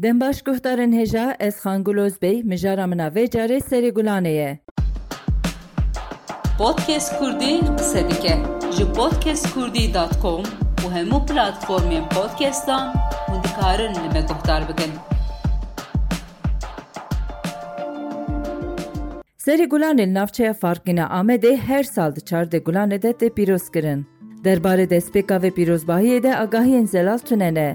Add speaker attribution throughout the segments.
Speaker 1: Դեմբաշ գուհտարն հեժա էս խանգուլոզ բեյ մժարա մնավեջ արե սերեգուլանե է։
Speaker 2: Podcast Kurdi սեդիկե։ Ji podcastkurdi.com ու հemu platformên podcast-an ու դikarin li me guhtar bikin։
Speaker 1: Սերեգուլանը նավչեա ֆարկինա ամեդե հեր սալ դչարդե գուլանը դե տե պիրոս գրն։ Դերբարե դեսպեկավե պիրոս բահի է դե ագահի են զելալ չնենե։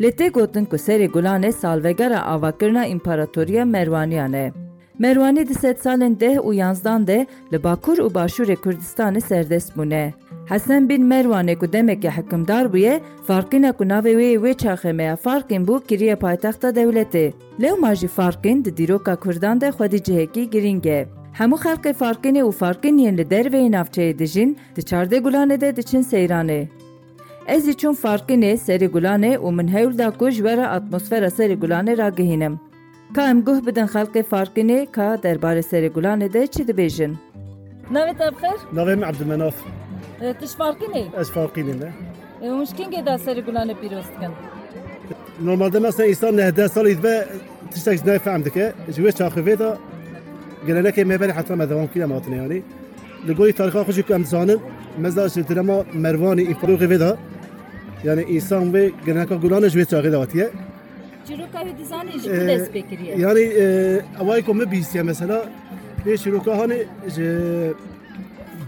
Speaker 1: Li tê gotin ku serê Gulanê salvegera avakirina împaratoriya Merwaniyan e. Merwanî di sed salên deh û yanzdan de li Bakur û Başûrê Kurdistanê serdest bûne. Hesen bin Merwanê ku demek demekî hikimdar bûye, farkîna ku navê wê wê çaxemeya farkên bû kiriye paytexta dewletê. E. Lewma jî farkên di dîroka Kurdan de xwedî cihekî giring e. Hemû xelkê farkînê û farkîniyên li derveyê navçeyê dijîn, di çardê gulanê de diçin seyranê. E. از چون فرقی نه سری گلانه و من هیول دا وره ور اتمسفر سری گلانه را گهینم. که
Speaker 3: امگوه بدن خلق
Speaker 4: فرقی نه که
Speaker 3: درباره بار سری
Speaker 4: گلانه ده چی
Speaker 3: دو بیشن؟ نوی تا بخیر؟ نوی
Speaker 4: من عبدالمناف. تش فرقی نه؟ از فرقی نه. او مشکین گه دا سری گلانه پیروست کن؟ نرمال دمه اصلا ایسان نه ده سال اید با تشتاکز نایف هم دکه. جویش چاخوه دا گلنه که می‌بری حتی هم ادوان کنیم آتنه یعنی. لگوی تاریخ آخوشی که امزانم مزداش دنما مروانی این فروغی ویده yani insan ve genellikle Gulan'a ji wê çaxê da hatiye.
Speaker 3: Çîroka wê dizanî ji
Speaker 4: Ee,
Speaker 3: ku dest pê kiriye?
Speaker 4: Yani evayê ku me bîstiye mesela vê şîroka hani ji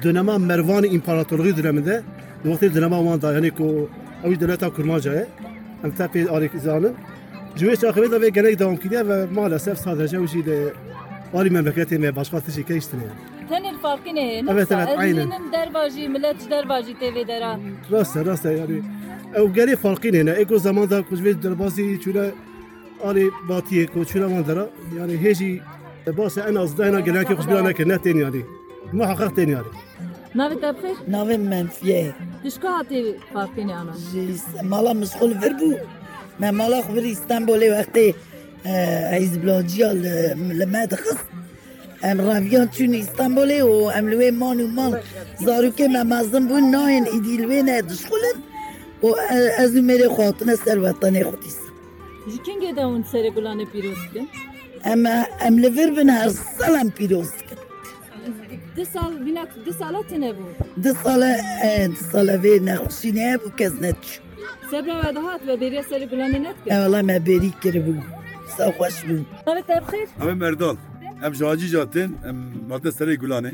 Speaker 4: dönema Mervanî împaratorluğî döneminde wextê dönema wan da yani ku ew devleta kurmaca ye em te pê alî zanin ji wê çaxê vê da vê gelek devam kiriye ve maalesef sadece ew jî de alî memleketê me başka tişî keyiştine yani.
Speaker 3: Tenê farkı ne?
Speaker 4: Evet, evet, aynen.
Speaker 3: Dervajî, millet ji dervajî tê vê dera.
Speaker 4: Rast e rast e yani او گلی فرقی نیست. ایکو زمان دار کوچه در بازی چون آنی باتیه کو چون آن داره یعنی هیچی باز این از دینا گلی که خوش بیانه که نه تینی آنی ما
Speaker 3: تنه تینی نه
Speaker 5: وقت آب
Speaker 3: خیر؟ نه منفیه. دشکه هاتی
Speaker 5: فرقی نیست. جیس مالا مسخره ور بو. من مالا خبری استانبولی وقتی از بلندیال لمد خس. ام رفیان چون استانبولی و ام لوی منو من زارو که من مزدم بون نه این ادیلوی نه دشکه. و از این میره خاطر نه سر وطنی خودی
Speaker 3: است. چیکن اون دوون سر گلان پیروز
Speaker 5: کن؟ اما املا ور بن هر سالم پیروز کن. دسال
Speaker 3: بی نت دسالات نبود. دسال اند سال
Speaker 5: وی نخوشی نبود کس نت. سبب وادهات و بری
Speaker 3: سر گلان نت کن. اولا من بری کرد
Speaker 5: بود. سخوش بود. همه تبرخیر. همه مردال.
Speaker 3: ام جاجی جاتن.
Speaker 6: ام مدت سر گلانه.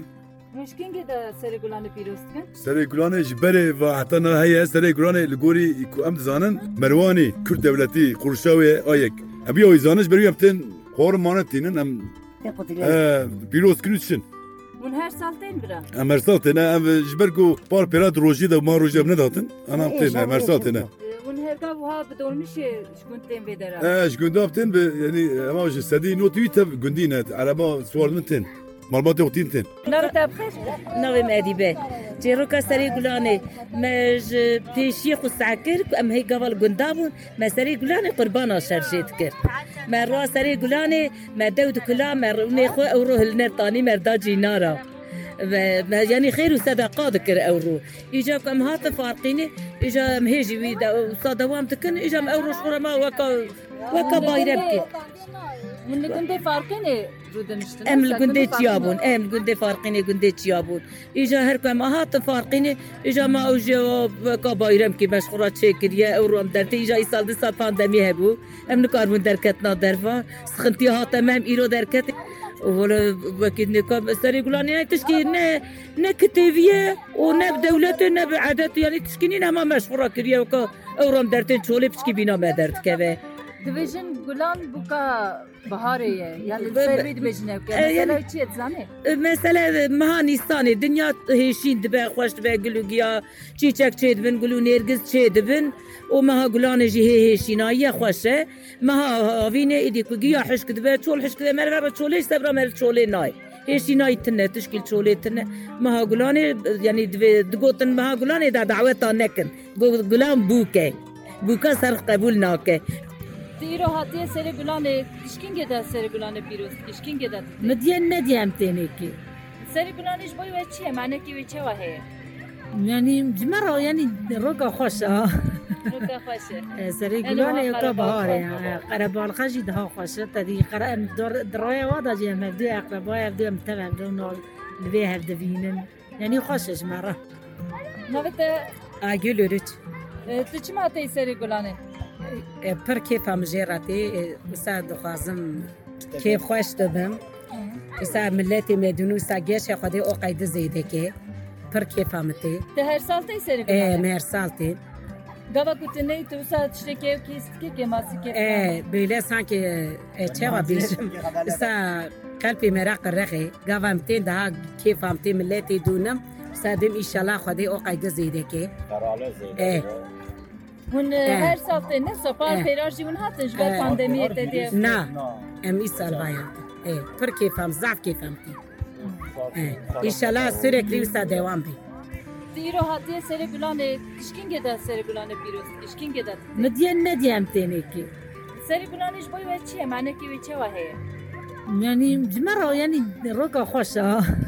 Speaker 6: Em jacî jatin em mate serê gulanê.
Speaker 3: Ji kengê da serigulane pîroz dikin?
Speaker 6: Serê gulanê ji berê ve heta na heye serê gulanê li gorî ku em dizanin Merwanî Kürt devletî Qurşawê ayek. Em biya wî zaniş berî em tên xor manetînin em pîroz kirî çin.
Speaker 3: Hûn her sal tên bira.
Speaker 6: Em her sal têne em ji ber ku par pêra rojî de ma rojê em nedatin. An em tên em her sal têne.
Speaker 3: Hûn hergav wiha bi dolmişê ji gund
Speaker 6: مربوطه وتينتين
Speaker 3: نار ابخيش نار
Speaker 7: مادي بيه تي روكا ساري قلاني ما تيشيق السعكر ام هي قبل قندابون ما ساري قلاني قربانا شرشيت كر ما روا ساري قلاني ما دود كلا ما روني خو أو روح النار طاني مرداجي نارا يعني خير وصدقة ذكر أورو إجا كم هات فارقيني إجا مهجي ويدا وصدوام تكن إجا أورو شغل ما وكا وكا بايربكي
Speaker 3: من كنت فارقيني gundê farkê rûdiniştin.
Speaker 7: ام الجندي تيابون ام الجندي فارقيني جندي تيابون اجا هركم هات فارقيني اجا ما اوجا كبايرم كي مشغولات شكريا او روم اجا يسال دي سال بانديمي هبو. ام نكاربون دركتنا درفا. سخنتي هات مهم ايرو دركت ولا وكيد نكاب استري يقولون يعني تشكي نه كتيفيه ونه بدولته نه بعادات يعني تشكيني ما مشغوله كريا وكا اورام درتين شولي بشكي بينا ما درت كذا
Speaker 3: Yani
Speaker 7: Be-
Speaker 3: servê dibêjin ev.
Speaker 7: E, yani-
Speaker 3: Mesela çi et zanê?
Speaker 7: مثلا مهانیستانی دنیا هیشین دبه خوش دبه گلو گیا چیچک چه دبن گلو نرگز چه دبن و مها گلان جی هی هیشینایی خوشه مها آوینه ایدی که گیا حشک دبه چول حشک دبه مر و چوله سبرا مر چوله نای هیشینایی تنه تشکیل چوله تنه مها گلان یعنی دگوتن مها گلان دا دعوتا نکن گلان بوکه بوکا سر قبول ناکه
Speaker 3: Dîro hatiye serê gulanê tişkingê de serê gulanê pîroz tişkingê de.
Speaker 7: مدین ندیم تینه که
Speaker 3: gulanê ji bo wê çi ye? Manekî wê çawa heye?
Speaker 7: یعنی جمرا یعنی روکا خوشه
Speaker 3: روکا خوشه
Speaker 7: سری گلان یکا بهاره قربان خشی ده خوشه تدی قرم در درای وادا جه مبدو اقربای ابدو امتب ابدو نال لوی هفده بینن یعنی خوشش مرا
Speaker 3: نویت
Speaker 7: آگل ورچ
Speaker 3: تو چی ماتی سری گلانه
Speaker 7: پر کیف هم جیراتی بسا دخوازم کیف خوش دبم بسا ملتی مدونو سا گیش خودی او قید زیده که پر کیف همتی
Speaker 3: ده هر سال تی سری
Speaker 7: اه
Speaker 3: گلانه
Speaker 7: مهر سالتی
Speaker 3: گاوا کتنه تو ساعت شتکی و کیست که که ماسی که
Speaker 7: اه böyle sanki e, çeva bijim sa kalbi merak rexi gavam tin daha keyf am tin milleti dunam sadim inşallah xwedê o qayda zêde ke اه
Speaker 3: هون هر سال تی نه سپار. پیرار جیون هاتن جبر تی
Speaker 7: na em îsal vaya اه pir keyfam zaf keyfam tin اه inşallah sürekli wisa devam bi
Speaker 3: دیرو هاتیه سری گلانه تشکین گده سری گلانه پیروز تشکین
Speaker 7: مدyen ne diyem tene ki?
Speaker 3: سری گلانش بای و چیه معنی که و چه
Speaker 7: yani roka xoşa
Speaker 3: روکا خوشه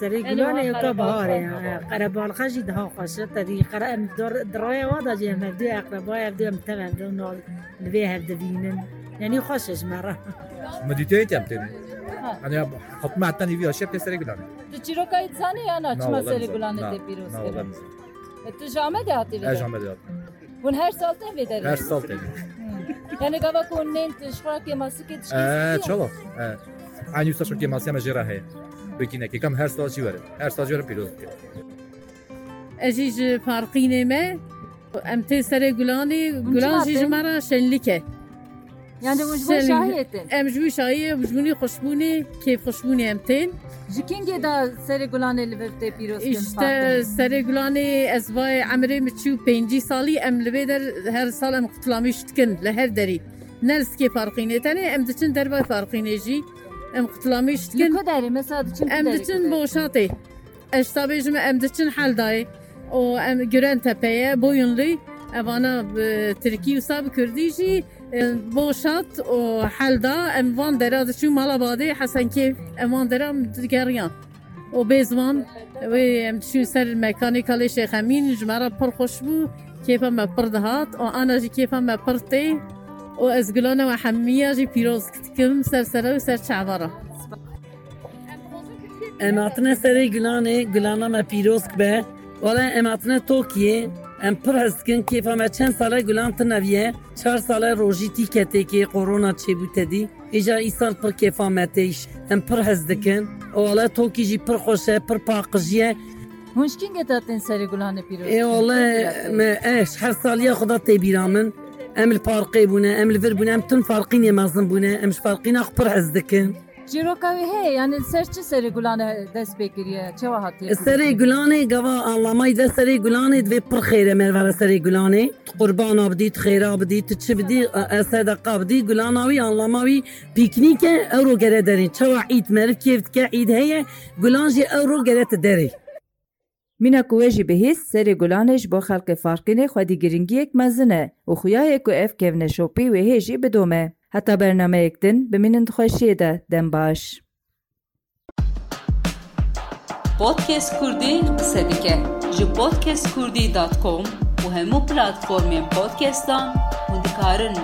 Speaker 7: سری گلانه یکا بهاره. قربان خشی ده خوشه. تدی قرم در درای وادا جه مبدو اقربای ابدو امتب ابدو نال لوی هفده بینن یعنی خوشش مرا.
Speaker 8: مدیتیت هم تینه
Speaker 3: ها.
Speaker 8: یعنی حتما حتی نیوی هاشی به سری گلانه.
Speaker 3: تو چی رو کایت زنی یا نه؟ چما سری گلانه تی پیروز کرد؟ تو جامعه
Speaker 8: هر
Speaker 3: ویده
Speaker 8: جامعه داد
Speaker 3: هون هر سال تی ویده
Speaker 8: هر سال تینه
Speaker 3: یعنی گاوا کن نین تشخورا که که
Speaker 8: اه.
Speaker 3: تشکین
Speaker 8: Bekine ki kam her sal çi vere her sal jera piroz ki
Speaker 9: اجی ji farqînê me em tê serê gulanê gulan jî ji me re şenlik e
Speaker 3: Yani bu bu
Speaker 9: Senin-
Speaker 3: şahiyetin.
Speaker 9: em ji wî şayê ji binî xweşbûnê kêf xweşbûnê em tên
Speaker 3: Jikin da seri gulane li piroz kin
Speaker 9: işte serê gulanê ez vayê emirê min çû pêncî salî em li vê der her sal em qutulamî dikin li her derî ne li skê farqînê tenê em diçin derbay farqînê jî ام قتلامیش کن. یکو داری مساد چی؟ ام دچن باوشاتی. اش تا بیش ام دچن حال دای. او ام گرند تپه باین لی. اونا ترکیو ساب کردیجی باوشات و حال دا ام وان در از چیو مال باده حسن که ام وان درم دگریان. او بیزمان و ام دچن سر مکانیکالی شه خمین جمراب پرخوش بو. کیپم مپردهات و آنچه کیپم مپرتی و از گلان و
Speaker 5: حمیه جی پیروز کم سر سر و سر چهاره. ام اتنه سری گلانه گلانه ما پیروز به ولی ام اتنه تو کیه؟ ام پر هست کن که فهم چند ساله گلان تن چهار ساله روزی تی که تکی کرونا چه بوده دی ایجا ای سال پر که
Speaker 3: فهم تیش ام پر هست
Speaker 5: دکن ولی تو جی پر خوشه پر پاکجیه. مشکینگه تا تن سری گلانه پیروز. ای ولی من اش هر سالیا خدا تبیرامن. أم الفارقي بنا أم الفر بنا أم
Speaker 3: تن فارقين يا مازن بنا أم فارقين؟ اخبر عزك جيروكا
Speaker 5: هي يعني سر چه سري گلان دس بكريا چه وهات سري گلان گوا الله ماي اذا سري گلان دوي بر خير مر ور سري گلان قربان ابدي خير ابدي تچ بدي اسد قابدي گلان وي الله ماوي بيكنيك اورو گره درين چه وعيد مر كيف عيد هي گلان
Speaker 1: جي اورو گره دري مینا کوجی به هیس سری گلانش با خلق فارکن خودی گرینگی یک مزنه او خویا یک اف کوون شوپی و هیجی بدومه حتا برنامه یکتن دن بمینند انتخاشی ده
Speaker 2: دم باش پادکست کوردی سدیکه جو پادکست کوردی دات کام و همو پلتفرم پادکستان و دکارن